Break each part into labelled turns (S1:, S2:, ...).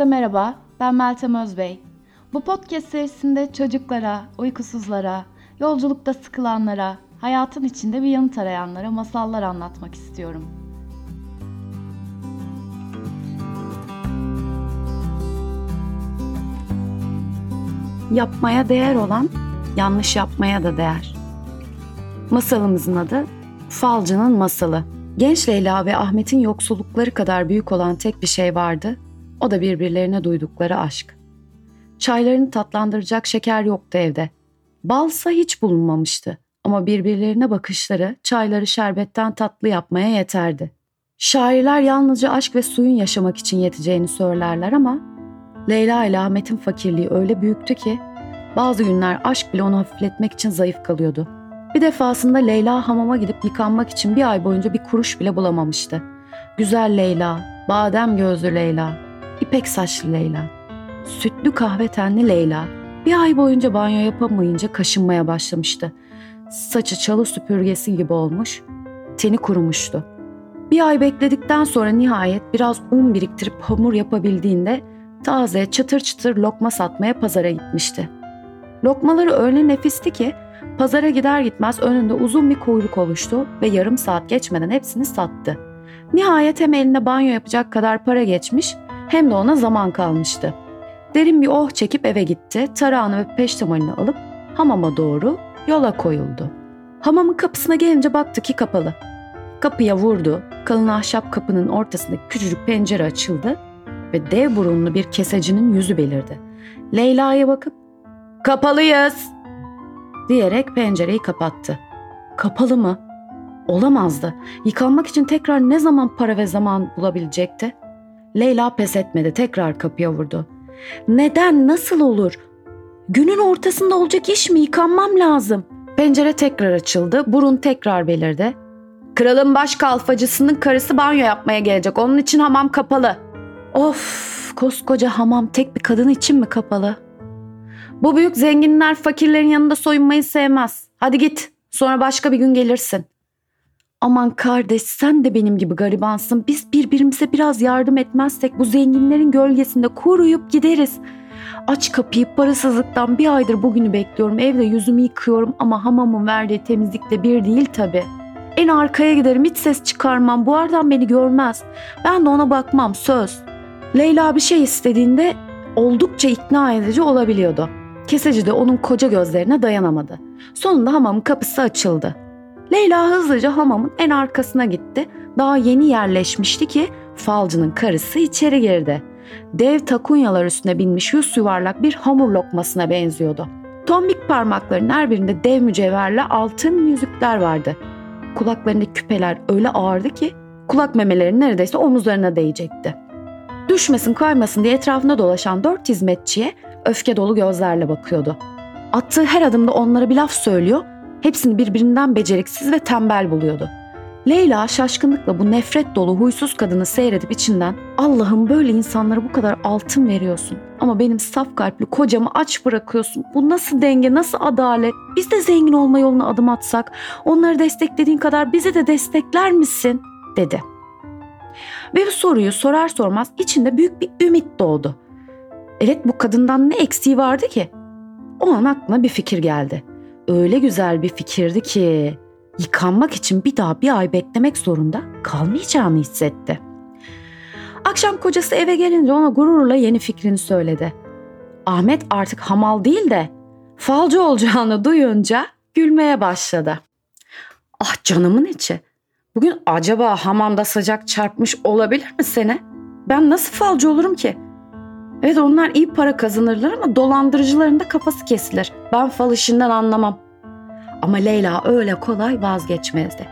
S1: Herkese merhaba, ben Meltem Özbey. Bu podcast serisinde çocuklara, uykusuzlara, yolculukta sıkılanlara, hayatın içinde bir yanıt arayanlara masallar anlatmak istiyorum.
S2: Yapmaya değer olan, yanlış yapmaya da değer. Masalımızın adı Falcının Masalı. Genç Leyla ve Ahmet'in yoksullukları kadar büyük olan tek bir şey vardı. O da birbirlerine duydukları aşk. Çaylarını tatlandıracak şeker yoktu evde. Balsa hiç bulunmamıştı. Ama birbirlerine bakışları çayları şerbetten tatlı yapmaya yeterdi. Şairler yalnızca aşk ve suyun yaşamak için yeteceğini söylerler ama Leyla ile Ahmet'in fakirliği öyle büyüktü ki bazı günler aşk bile onu hafifletmek için zayıf kalıyordu. Bir defasında Leyla hamama gidip yıkanmak için bir ay boyunca bir kuruş bile bulamamıştı. Güzel Leyla, badem gözlü Leyla, ipek saçlı Leyla, sütlü kahve tenli Leyla bir ay boyunca banyo yapamayınca kaşınmaya başlamıştı. Saçı çalı süpürgesi gibi olmuş, teni kurumuştu. Bir ay bekledikten sonra nihayet biraz un biriktirip hamur yapabildiğinde taze çıtır çıtır lokma satmaya pazara gitmişti. Lokmaları öyle nefisti ki pazara gider gitmez önünde uzun bir kuyruk oluştu ve yarım saat geçmeden hepsini sattı. Nihayet hem eline banyo yapacak kadar para geçmiş hem de ona zaman kalmıştı. Derin bir oh çekip eve gitti, tarağını ve peştemalini alıp hamama doğru yola koyuldu. Hamamın kapısına gelince baktı ki kapalı. Kapıya vurdu, kalın ahşap kapının ortasındaki küçücük pencere açıldı ve dev burunlu bir kesecinin yüzü belirdi. Leyla'ya bakıp "Kapalıyız." diyerek pencereyi kapattı. Kapalı mı? Olamazdı. Yıkanmak için tekrar ne zaman para ve zaman bulabilecekti? Leyla pes etmedi, tekrar kapıya vurdu. Neden, nasıl olur? Günün ortasında olacak iş mi? Yıkanmam lazım. Pencere tekrar açıldı, burun tekrar belirdi. Kralın baş kalfacısının karısı banyo yapmaya gelecek, onun için hamam kapalı. Of, koskoca hamam tek bir kadın için mi kapalı? Bu büyük zenginler fakirlerin yanında soyunmayı sevmez. Hadi git, sonra başka bir gün gelirsin. Aman kardeş sen de benim gibi garibansın. Biz birbirimize biraz yardım etmezsek bu zenginlerin gölgesinde kuruyup gideriz. Aç kapıyı parasızlıktan bir aydır bugünü bekliyorum. Evde yüzümü yıkıyorum ama hamamın verdiği temizlikle bir değil tabii. En arkaya giderim hiç ses çıkarmam. Bu aradan beni görmez. Ben de ona bakmam söz. Leyla bir şey istediğinde oldukça ikna edici olabiliyordu. Keseci de onun koca gözlerine dayanamadı. Sonunda hamamın kapısı açıldı. Leyla hızlıca hamamın en arkasına gitti. Daha yeni yerleşmişti ki falcının karısı içeri girdi. Dev takunyalar üstüne binmiş yüz yuvarlak bir hamur lokmasına benziyordu. Tombik parmaklarının her birinde dev mücevherle altın yüzükler vardı. Kulaklarındaki küpeler öyle ağırdı ki kulak memeleri neredeyse omuzlarına değecekti. Düşmesin kaymasın diye etrafında dolaşan dört hizmetçiye öfke dolu gözlerle bakıyordu. Attığı her adımda onlara bir laf söylüyor Hepsini birbirinden beceriksiz ve tembel buluyordu. Leyla şaşkınlıkla bu nefret dolu huysuz kadını seyredip içinden Allah'ım böyle insanlara bu kadar altın veriyorsun ama benim saf kalpli kocamı aç bırakıyorsun. Bu nasıl denge, nasıl adalet? Biz de zengin olma yoluna adım atsak, onları desteklediğin kadar bizi de destekler misin? dedi. Ve bu soruyu sorar sormaz içinde büyük bir ümit doğdu. Evet bu kadından ne eksiği vardı ki? O an aklına bir fikir geldi öyle güzel bir fikirdi ki yıkanmak için bir daha bir ay beklemek zorunda kalmayacağını hissetti. Akşam kocası eve gelince ona gururla yeni fikrini söyledi. Ahmet artık hamal değil de falcı olacağını duyunca gülmeye başladı. Ah canımın içi. Bugün acaba hamamda sıcak çarpmış olabilir mi seni? Ben nasıl falcı olurum ki? Evet onlar iyi para kazanırlar ama dolandırıcıların da kafası kesilir. Ben fal işinden anlamam. Ama Leyla öyle kolay vazgeçmezdi.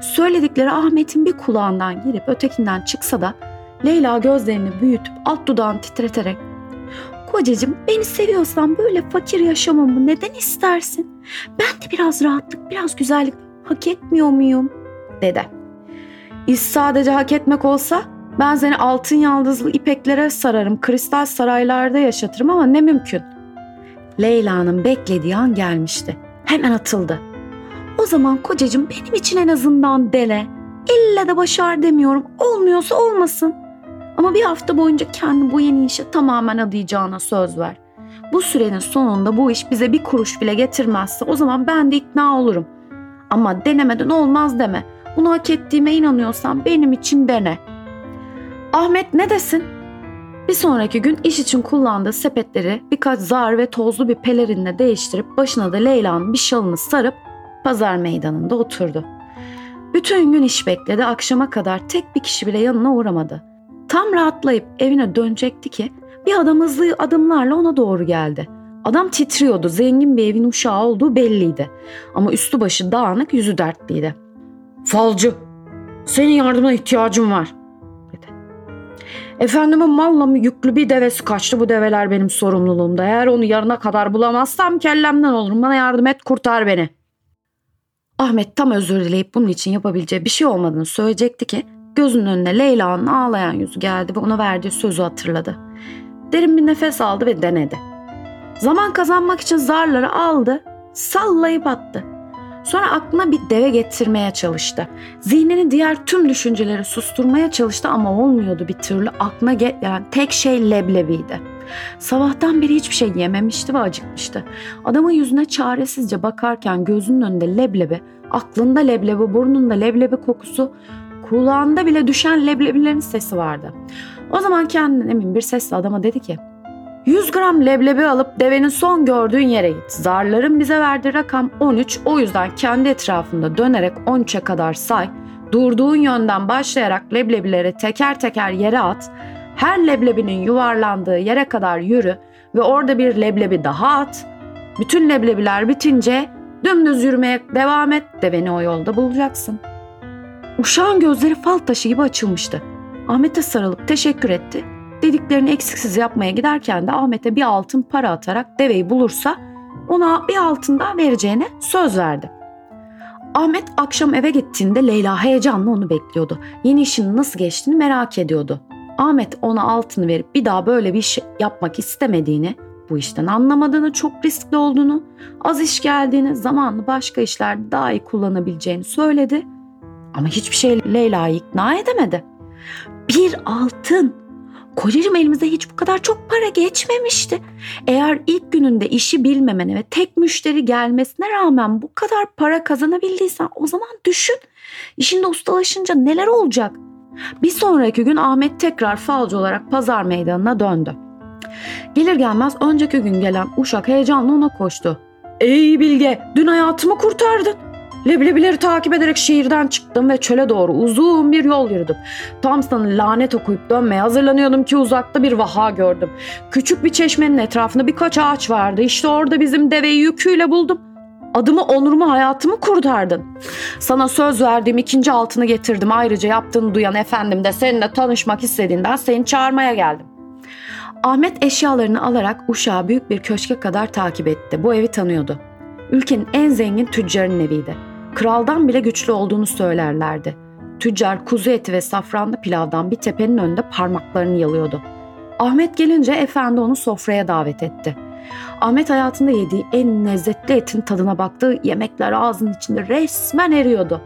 S2: Söyledikleri Ahmet'in bir kulağından girip ötekinden çıksa da Leyla gözlerini büyütüp alt dudağını titreterek Kocacığım beni seviyorsan böyle fakir yaşamamı neden istersin? Ben de biraz rahatlık, biraz güzellik hak etmiyor muyum? dedi. İş sadece hak etmek olsa ben seni altın yaldızlı ipeklere sararım, kristal saraylarda yaşatırım ama ne mümkün. Leyla'nın beklediği an gelmişti. Hemen atıldı. O zaman kocacığım benim için en azından dele. İlle de başar demiyorum. Olmuyorsa olmasın. Ama bir hafta boyunca kendi bu yeni işe tamamen adayacağına söz ver. Bu sürenin sonunda bu iş bize bir kuruş bile getirmezse o zaman ben de ikna olurum. Ama denemeden olmaz deme. Bunu hak ettiğime inanıyorsan benim için dene. Ahmet ne desin? Bir sonraki gün iş için kullandığı sepetleri birkaç zar ve tozlu bir pelerinle değiştirip başına da Leyla'nın bir şalını sarıp pazar meydanında oturdu. Bütün gün iş bekledi, akşama kadar tek bir kişi bile yanına uğramadı. Tam rahatlayıp evine dönecekti ki bir adam hızlı adımlarla ona doğru geldi. Adam titriyordu, zengin bir evin uşağı olduğu belliydi. Ama üstü başı dağınık, yüzü dertliydi. Falcı, senin yardımına ihtiyacım var. Efendimin malla yüklü bir devesi kaçtı bu develer benim sorumluluğumda. Eğer onu yarına kadar bulamazsam kellemden olurum. Bana yardım et kurtar beni. Ahmet tam özür dileyip bunun için yapabileceği bir şey olmadığını söyleyecekti ki gözünün önüne Leyla'nın ağlayan yüzü geldi ve ona verdiği sözü hatırladı. Derin bir nefes aldı ve denedi. Zaman kazanmak için zarları aldı, sallayıp attı. Sonra aklına bir deve getirmeye çalıştı. Zihnini diğer tüm düşünceleri susturmaya çalıştı ama olmuyordu bir türlü. Aklına gelen tek şey leblebiydi. Sabahtan beri hiçbir şey yememişti ve acıkmıştı. Adamın yüzüne çaresizce bakarken gözünün önünde leblebi, aklında leblebi, burnunda leblebi kokusu, kulağında bile düşen leblebilerin sesi vardı. O zaman kendinden emin bir sesle adama dedi ki 100 gram leblebi alıp devenin son gördüğün yere git. Zarların bize verdiği rakam 13. O yüzden kendi etrafında dönerek 13'e kadar say. Durduğun yönden başlayarak leblebileri teker teker yere at. Her leblebinin yuvarlandığı yere kadar yürü ve orada bir leblebi daha at. Bütün leblebiler bitince dümdüz yürümeye devam et. Deveni o yolda bulacaksın. Uşağın gözleri fal taşı gibi açılmıştı. Ahmet'e sarılıp teşekkür etti dediklerini eksiksiz yapmaya giderken de Ahmet'e bir altın para atarak deveyi bulursa ona bir altın daha vereceğine söz verdi. Ahmet akşam eve gittiğinde Leyla heyecanla onu bekliyordu. Yeni işinin nasıl geçtiğini merak ediyordu. Ahmet ona altını verip bir daha böyle bir iş yapmak istemediğini, bu işten anlamadığını, çok riskli olduğunu, az iş geldiğini, zamanını başka işlerde daha iyi kullanabileceğini söyledi. Ama hiçbir şey Leyla'yı ikna edemedi. Bir altın Kocacığım elimize hiç bu kadar çok para geçmemişti. Eğer ilk gününde işi bilmemene ve tek müşteri gelmesine rağmen bu kadar para kazanabildiysen o zaman düşün. İşinde ustalaşınca neler olacak? Bir sonraki gün Ahmet tekrar falcı olarak pazar meydanına döndü. Gelir gelmez önceki gün gelen uşak heyecanla ona koştu. Ey Bilge dün hayatımı kurtardın. Leblebileri takip ederek şehirden çıktım ve çöle doğru uzun bir yol yürüdüm. Sana lanet okuyup dönmeye hazırlanıyordum ki uzakta bir vaha gördüm. Küçük bir çeşmenin etrafında birkaç ağaç vardı. İşte orada bizim deveyi yüküyle buldum. Adımı, onurumu, hayatımı kurtardın. Sana söz verdiğim ikinci altını getirdim. Ayrıca yaptığını duyan efendim de seninle tanışmak istediğinden seni çağırmaya geldim. Ahmet eşyalarını alarak uşağı büyük bir köşke kadar takip etti. Bu evi tanıyordu. Ülkenin en zengin tüccarın eviydi kraldan bile güçlü olduğunu söylerlerdi. Tüccar kuzu eti ve safranlı pilavdan bir tepenin önünde parmaklarını yalıyordu. Ahmet gelince efendi onu sofraya davet etti. Ahmet hayatında yediği en lezzetli etin tadına baktığı yemekler ağzının içinde resmen eriyordu.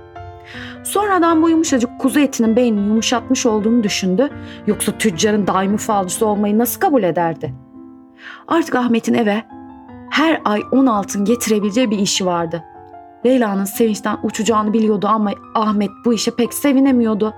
S2: Sonradan bu yumuşacık kuzu etinin beynini yumuşatmış olduğunu düşündü. Yoksa tüccarın daimi falcısı olmayı nasıl kabul ederdi? Artık Ahmet'in eve her ay 10 altın getirebileceği bir işi vardı. Leyla'nın sevinçten uçacağını biliyordu ama Ahmet bu işe pek sevinemiyordu.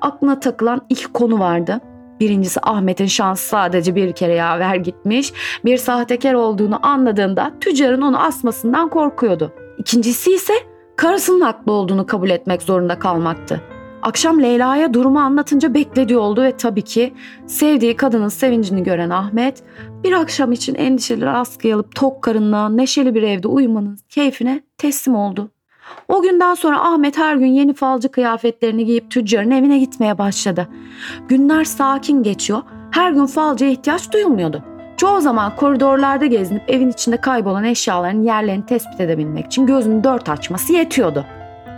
S2: Aklına takılan iki konu vardı. Birincisi Ahmet'in şansı sadece bir kere yaver gitmiş, bir sahtekar olduğunu anladığında tüccarın onu asmasından korkuyordu. İkincisi ise karısının haklı olduğunu kabul etmek zorunda kalmaktı. Akşam Leyla'ya durumu anlatınca beklediği oldu ve tabii ki sevdiği kadının sevincini gören Ahmet bir akşam için endişeleri askıya alıp tok karınla neşeli bir evde uyumanın keyfine teslim oldu. O günden sonra Ahmet her gün yeni falcı kıyafetlerini giyip tüccarın evine gitmeye başladı. Günler sakin geçiyor, her gün falcıya ihtiyaç duyulmuyordu. Çoğu zaman koridorlarda gezinip evin içinde kaybolan eşyaların yerlerini tespit edebilmek için gözünü dört açması yetiyordu.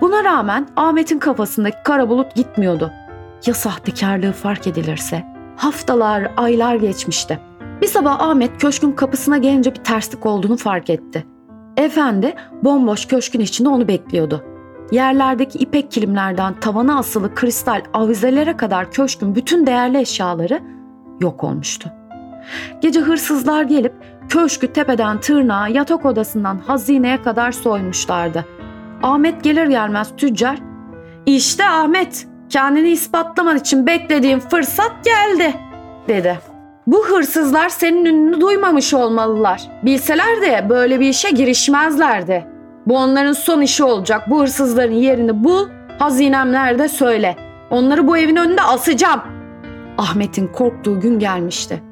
S2: Buna rağmen Ahmet'in kafasındaki kara bulut gitmiyordu. Ya sahtekarlığı fark edilirse? Haftalar, aylar geçmişti. Bir sabah Ahmet köşkün kapısına gelince bir terslik olduğunu fark etti. Efendi bomboş köşkün içinde onu bekliyordu. Yerlerdeki ipek kilimlerden tavana asılı kristal avizelere kadar köşkün bütün değerli eşyaları yok olmuştu. Gece hırsızlar gelip köşkü tepeden tırnağa yatak odasından hazineye kadar soymuşlardı. Ahmet gelir gelmez tüccar işte Ahmet kendini ispatlaman için beklediğim fırsat geldi dedi. Bu hırsızlar senin ününü duymamış olmalılar. Bilseler de böyle bir işe girişmezlerdi. Bu onların son işi olacak. Bu hırsızların yerini bul, hazinem nerede söyle. Onları bu evin önünde asacağım. Ahmet'in korktuğu gün gelmişti.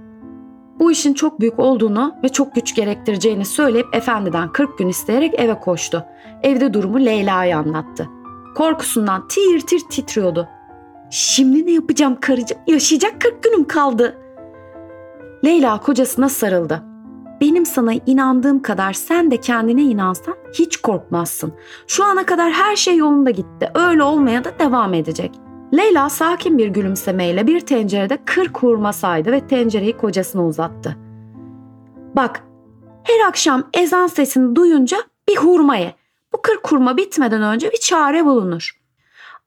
S2: Bu işin çok büyük olduğunu ve çok güç gerektireceğini söyleyip efendiden 40 gün isteyerek eve koştu. Evde durumu Leyla'ya anlattı. Korkusundan tir tir titriyordu. Şimdi ne yapacağım karıcığım? Yaşayacak 40 günüm kaldı. Leyla kocasına sarıldı. Benim sana inandığım kadar sen de kendine inansan hiç korkmazsın. Şu ana kadar her şey yolunda gitti. Öyle olmaya da devam edecek. Leyla sakin bir gülümsemeyle bir tencerede kırk hurma saydı ve tencereyi kocasına uzattı. Bak, her akşam ezan sesini duyunca bir hurma ye. Bu kırk hurma bitmeden önce bir çare bulunur.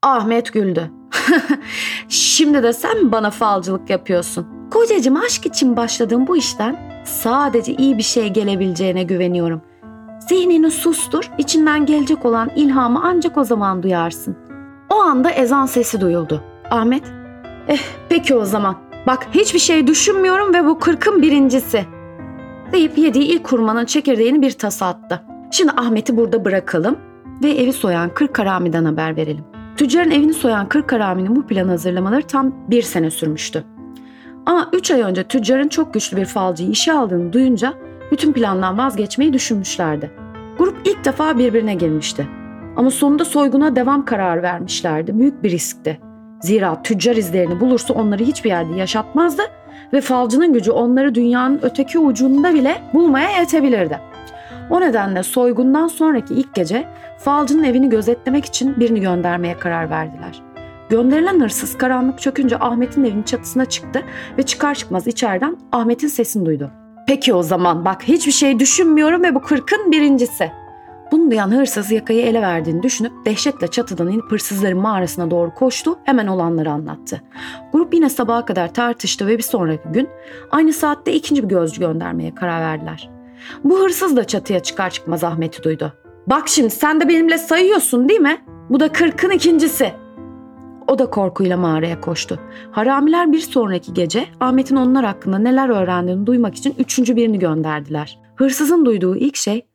S2: Ahmet güldü. Şimdi de sen bana falcılık yapıyorsun? Kocacığım aşk için başladığım bu işten sadece iyi bir şey gelebileceğine güveniyorum. Zihnini sustur, içinden gelecek olan ilhamı ancak o zaman duyarsın. O anda ezan sesi duyuldu. Ahmet, eh peki o zaman. Bak hiçbir şey düşünmüyorum ve bu kırkın birincisi. Deyip yediği ilk kurmanın çekirdeğini bir tasa attı. Şimdi Ahmet'i burada bırakalım ve evi soyan kırk karamiden haber verelim. Tüccarın evini soyan kırk karaminin bu planı hazırlamaları tam bir sene sürmüştü. Ama 3 ay önce tüccarın çok güçlü bir falcıyı işe aldığını duyunca bütün plandan vazgeçmeyi düşünmüşlerdi. Grup ilk defa birbirine girmişti. Ama sonunda soyguna devam kararı vermişlerdi. Büyük bir riskti. Zira tüccar izlerini bulursa onları hiçbir yerde yaşatmazdı ve falcının gücü onları dünyanın öteki ucunda bile bulmaya yetebilirdi. O nedenle soygundan sonraki ilk gece falcının evini gözetlemek için birini göndermeye karar verdiler. Gönderilen hırsız karanlık çökünce Ahmet'in evinin çatısına çıktı ve çıkar çıkmaz içeriden Ahmet'in sesini duydu. Peki o zaman bak hiçbir şey düşünmüyorum ve bu kırkın birincisi. Bunu duyan hırsız yakayı ele verdiğini düşünüp dehşetle çatıdan inip hırsızların mağarasına doğru koştu hemen olanları anlattı. Grup yine sabaha kadar tartıştı ve bir sonraki gün aynı saatte ikinci bir gözcü göndermeye karar verdiler. Bu hırsız da çatıya çıkar çıkmaz Ahmet'i duydu. Bak şimdi sen de benimle sayıyorsun değil mi? Bu da kırkın ikincisi. O da korkuyla mağaraya koştu. Haramiler bir sonraki gece Ahmet'in onlar hakkında neler öğrendiğini duymak için üçüncü birini gönderdiler. Hırsızın duyduğu ilk şey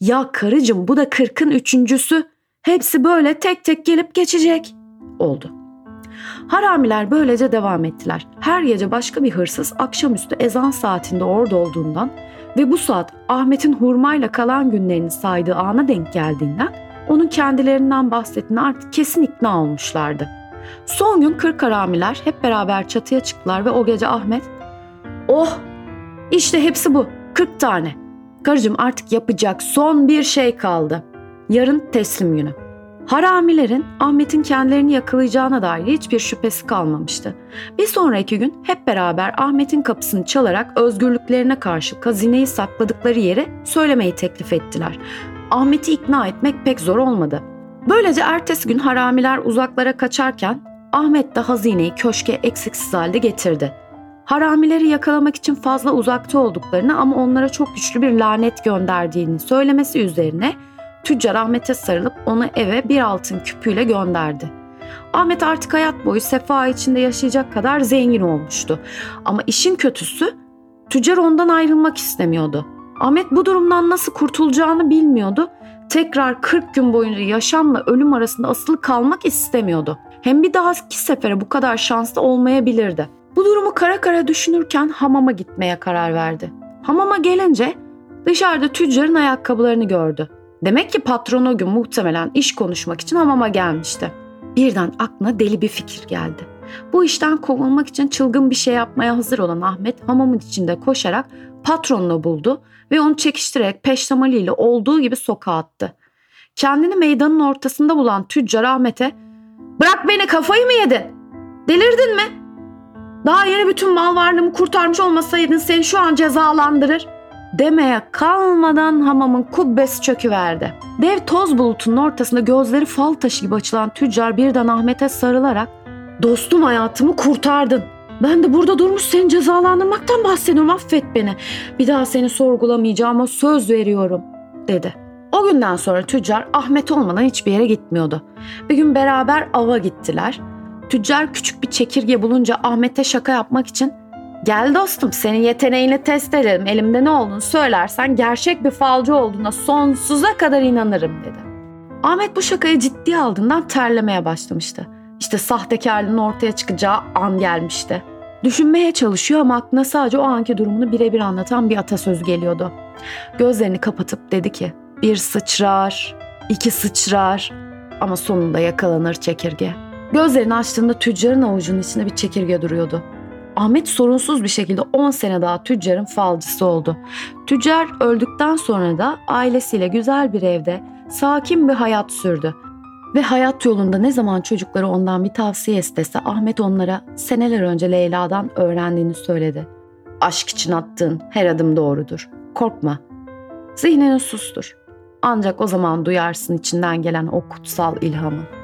S2: ''Ya karıcığım bu da kırkın üçüncüsü. Hepsi böyle tek tek gelip geçecek.'' oldu. Haramiler böylece devam ettiler. Her gece başka bir hırsız akşamüstü ezan saatinde orada olduğundan ve bu saat Ahmet'in hurmayla kalan günlerini saydığı ana denk geldiğinden onun kendilerinden bahsettiğine artık kesin ikna olmuşlardı. Son gün kırk haramiler hep beraber çatıya çıktılar ve o gece Ahmet ''Oh işte hepsi bu 40 tane. Karıcığım artık yapacak son bir şey kaldı. Yarın teslim günü.'' Haramilerin Ahmet'in kendilerini yakalayacağına dair hiçbir şüphesi kalmamıştı. Bir sonraki gün hep beraber Ahmet'in kapısını çalarak özgürlüklerine karşı kazineyi sakladıkları yeri söylemeyi teklif ettiler. Ahmet'i ikna etmek pek zor olmadı. Böylece ertesi gün haramiler uzaklara kaçarken Ahmet de hazineyi köşke eksiksiz halde getirdi. Haramileri yakalamak için fazla uzakta olduklarını ama onlara çok güçlü bir lanet gönderdiğini söylemesi üzerine tüccar Ahmet'e sarılıp onu eve bir altın küpüyle gönderdi. Ahmet artık hayat boyu sefa içinde yaşayacak kadar zengin olmuştu. Ama işin kötüsü tüccar ondan ayrılmak istemiyordu. Ahmet bu durumdan nasıl kurtulacağını bilmiyordu. Tekrar 40 gün boyunca yaşamla ölüm arasında asılı kalmak istemiyordu. Hem bir dahaki sefere bu kadar şanslı olmayabilirdi. Bu durumu kara kara düşünürken hamama gitmeye karar verdi. Hamama gelince dışarıda tüccarın ayakkabılarını gördü. Demek ki patron o gün muhtemelen iş konuşmak için hamama gelmişti. Birden aklına deli bir fikir geldi. Bu işten kovulmak için çılgın bir şey yapmaya hazır olan Ahmet hamamın içinde koşarak patronunu buldu ve onu çekiştirerek peştemaliyle olduğu gibi sokağa attı. Kendini meydanın ortasında bulan tüccar Ahmet'e ''Bırak beni kafayı mı yedin? Delirdin mi? Daha yeni bütün mal varlığımı kurtarmış olmasaydın seni şu an cezalandırır. demeye kalmadan hamamın kubbesi çöküverdi. Dev toz bulutunun ortasında gözleri fal taşı gibi açılan tüccar birden Ahmet'e sarılarak ''Dostum hayatımı kurtardın. Ben de burada durmuş seni cezalandırmaktan bahsediyorum affet beni. Bir daha seni sorgulamayacağıma söz veriyorum.'' dedi. O günden sonra tüccar Ahmet olmadan hiçbir yere gitmiyordu. Bir gün beraber ava gittiler. Tüccar küçük bir çekirge bulunca Ahmet'e şaka yapmak için Gel dostum senin yeteneğini test edelim. Elimde ne olduğunu söylersen gerçek bir falcı olduğuna sonsuza kadar inanırım dedi. Ahmet bu şakayı ciddiye aldığından terlemeye başlamıştı. İşte sahtekarlığın ortaya çıkacağı an gelmişti. Düşünmeye çalışıyor ama aklına sadece o anki durumunu birebir anlatan bir atasözü geliyordu. Gözlerini kapatıp dedi ki bir sıçrar, iki sıçrar ama sonunda yakalanır çekirge. Gözlerini açtığında tüccarın avucunun içinde bir çekirge duruyordu. Ahmet sorunsuz bir şekilde 10 sene daha tüccarın falcısı oldu. Tüccar öldükten sonra da ailesiyle güzel bir evde sakin bir hayat sürdü. Ve hayat yolunda ne zaman çocukları ondan bir tavsiye istese Ahmet onlara seneler önce Leyla'dan öğrendiğini söyledi. Aşk için attığın her adım doğrudur. Korkma. Zihnini sustur. Ancak o zaman duyarsın içinden gelen o kutsal ilhamı.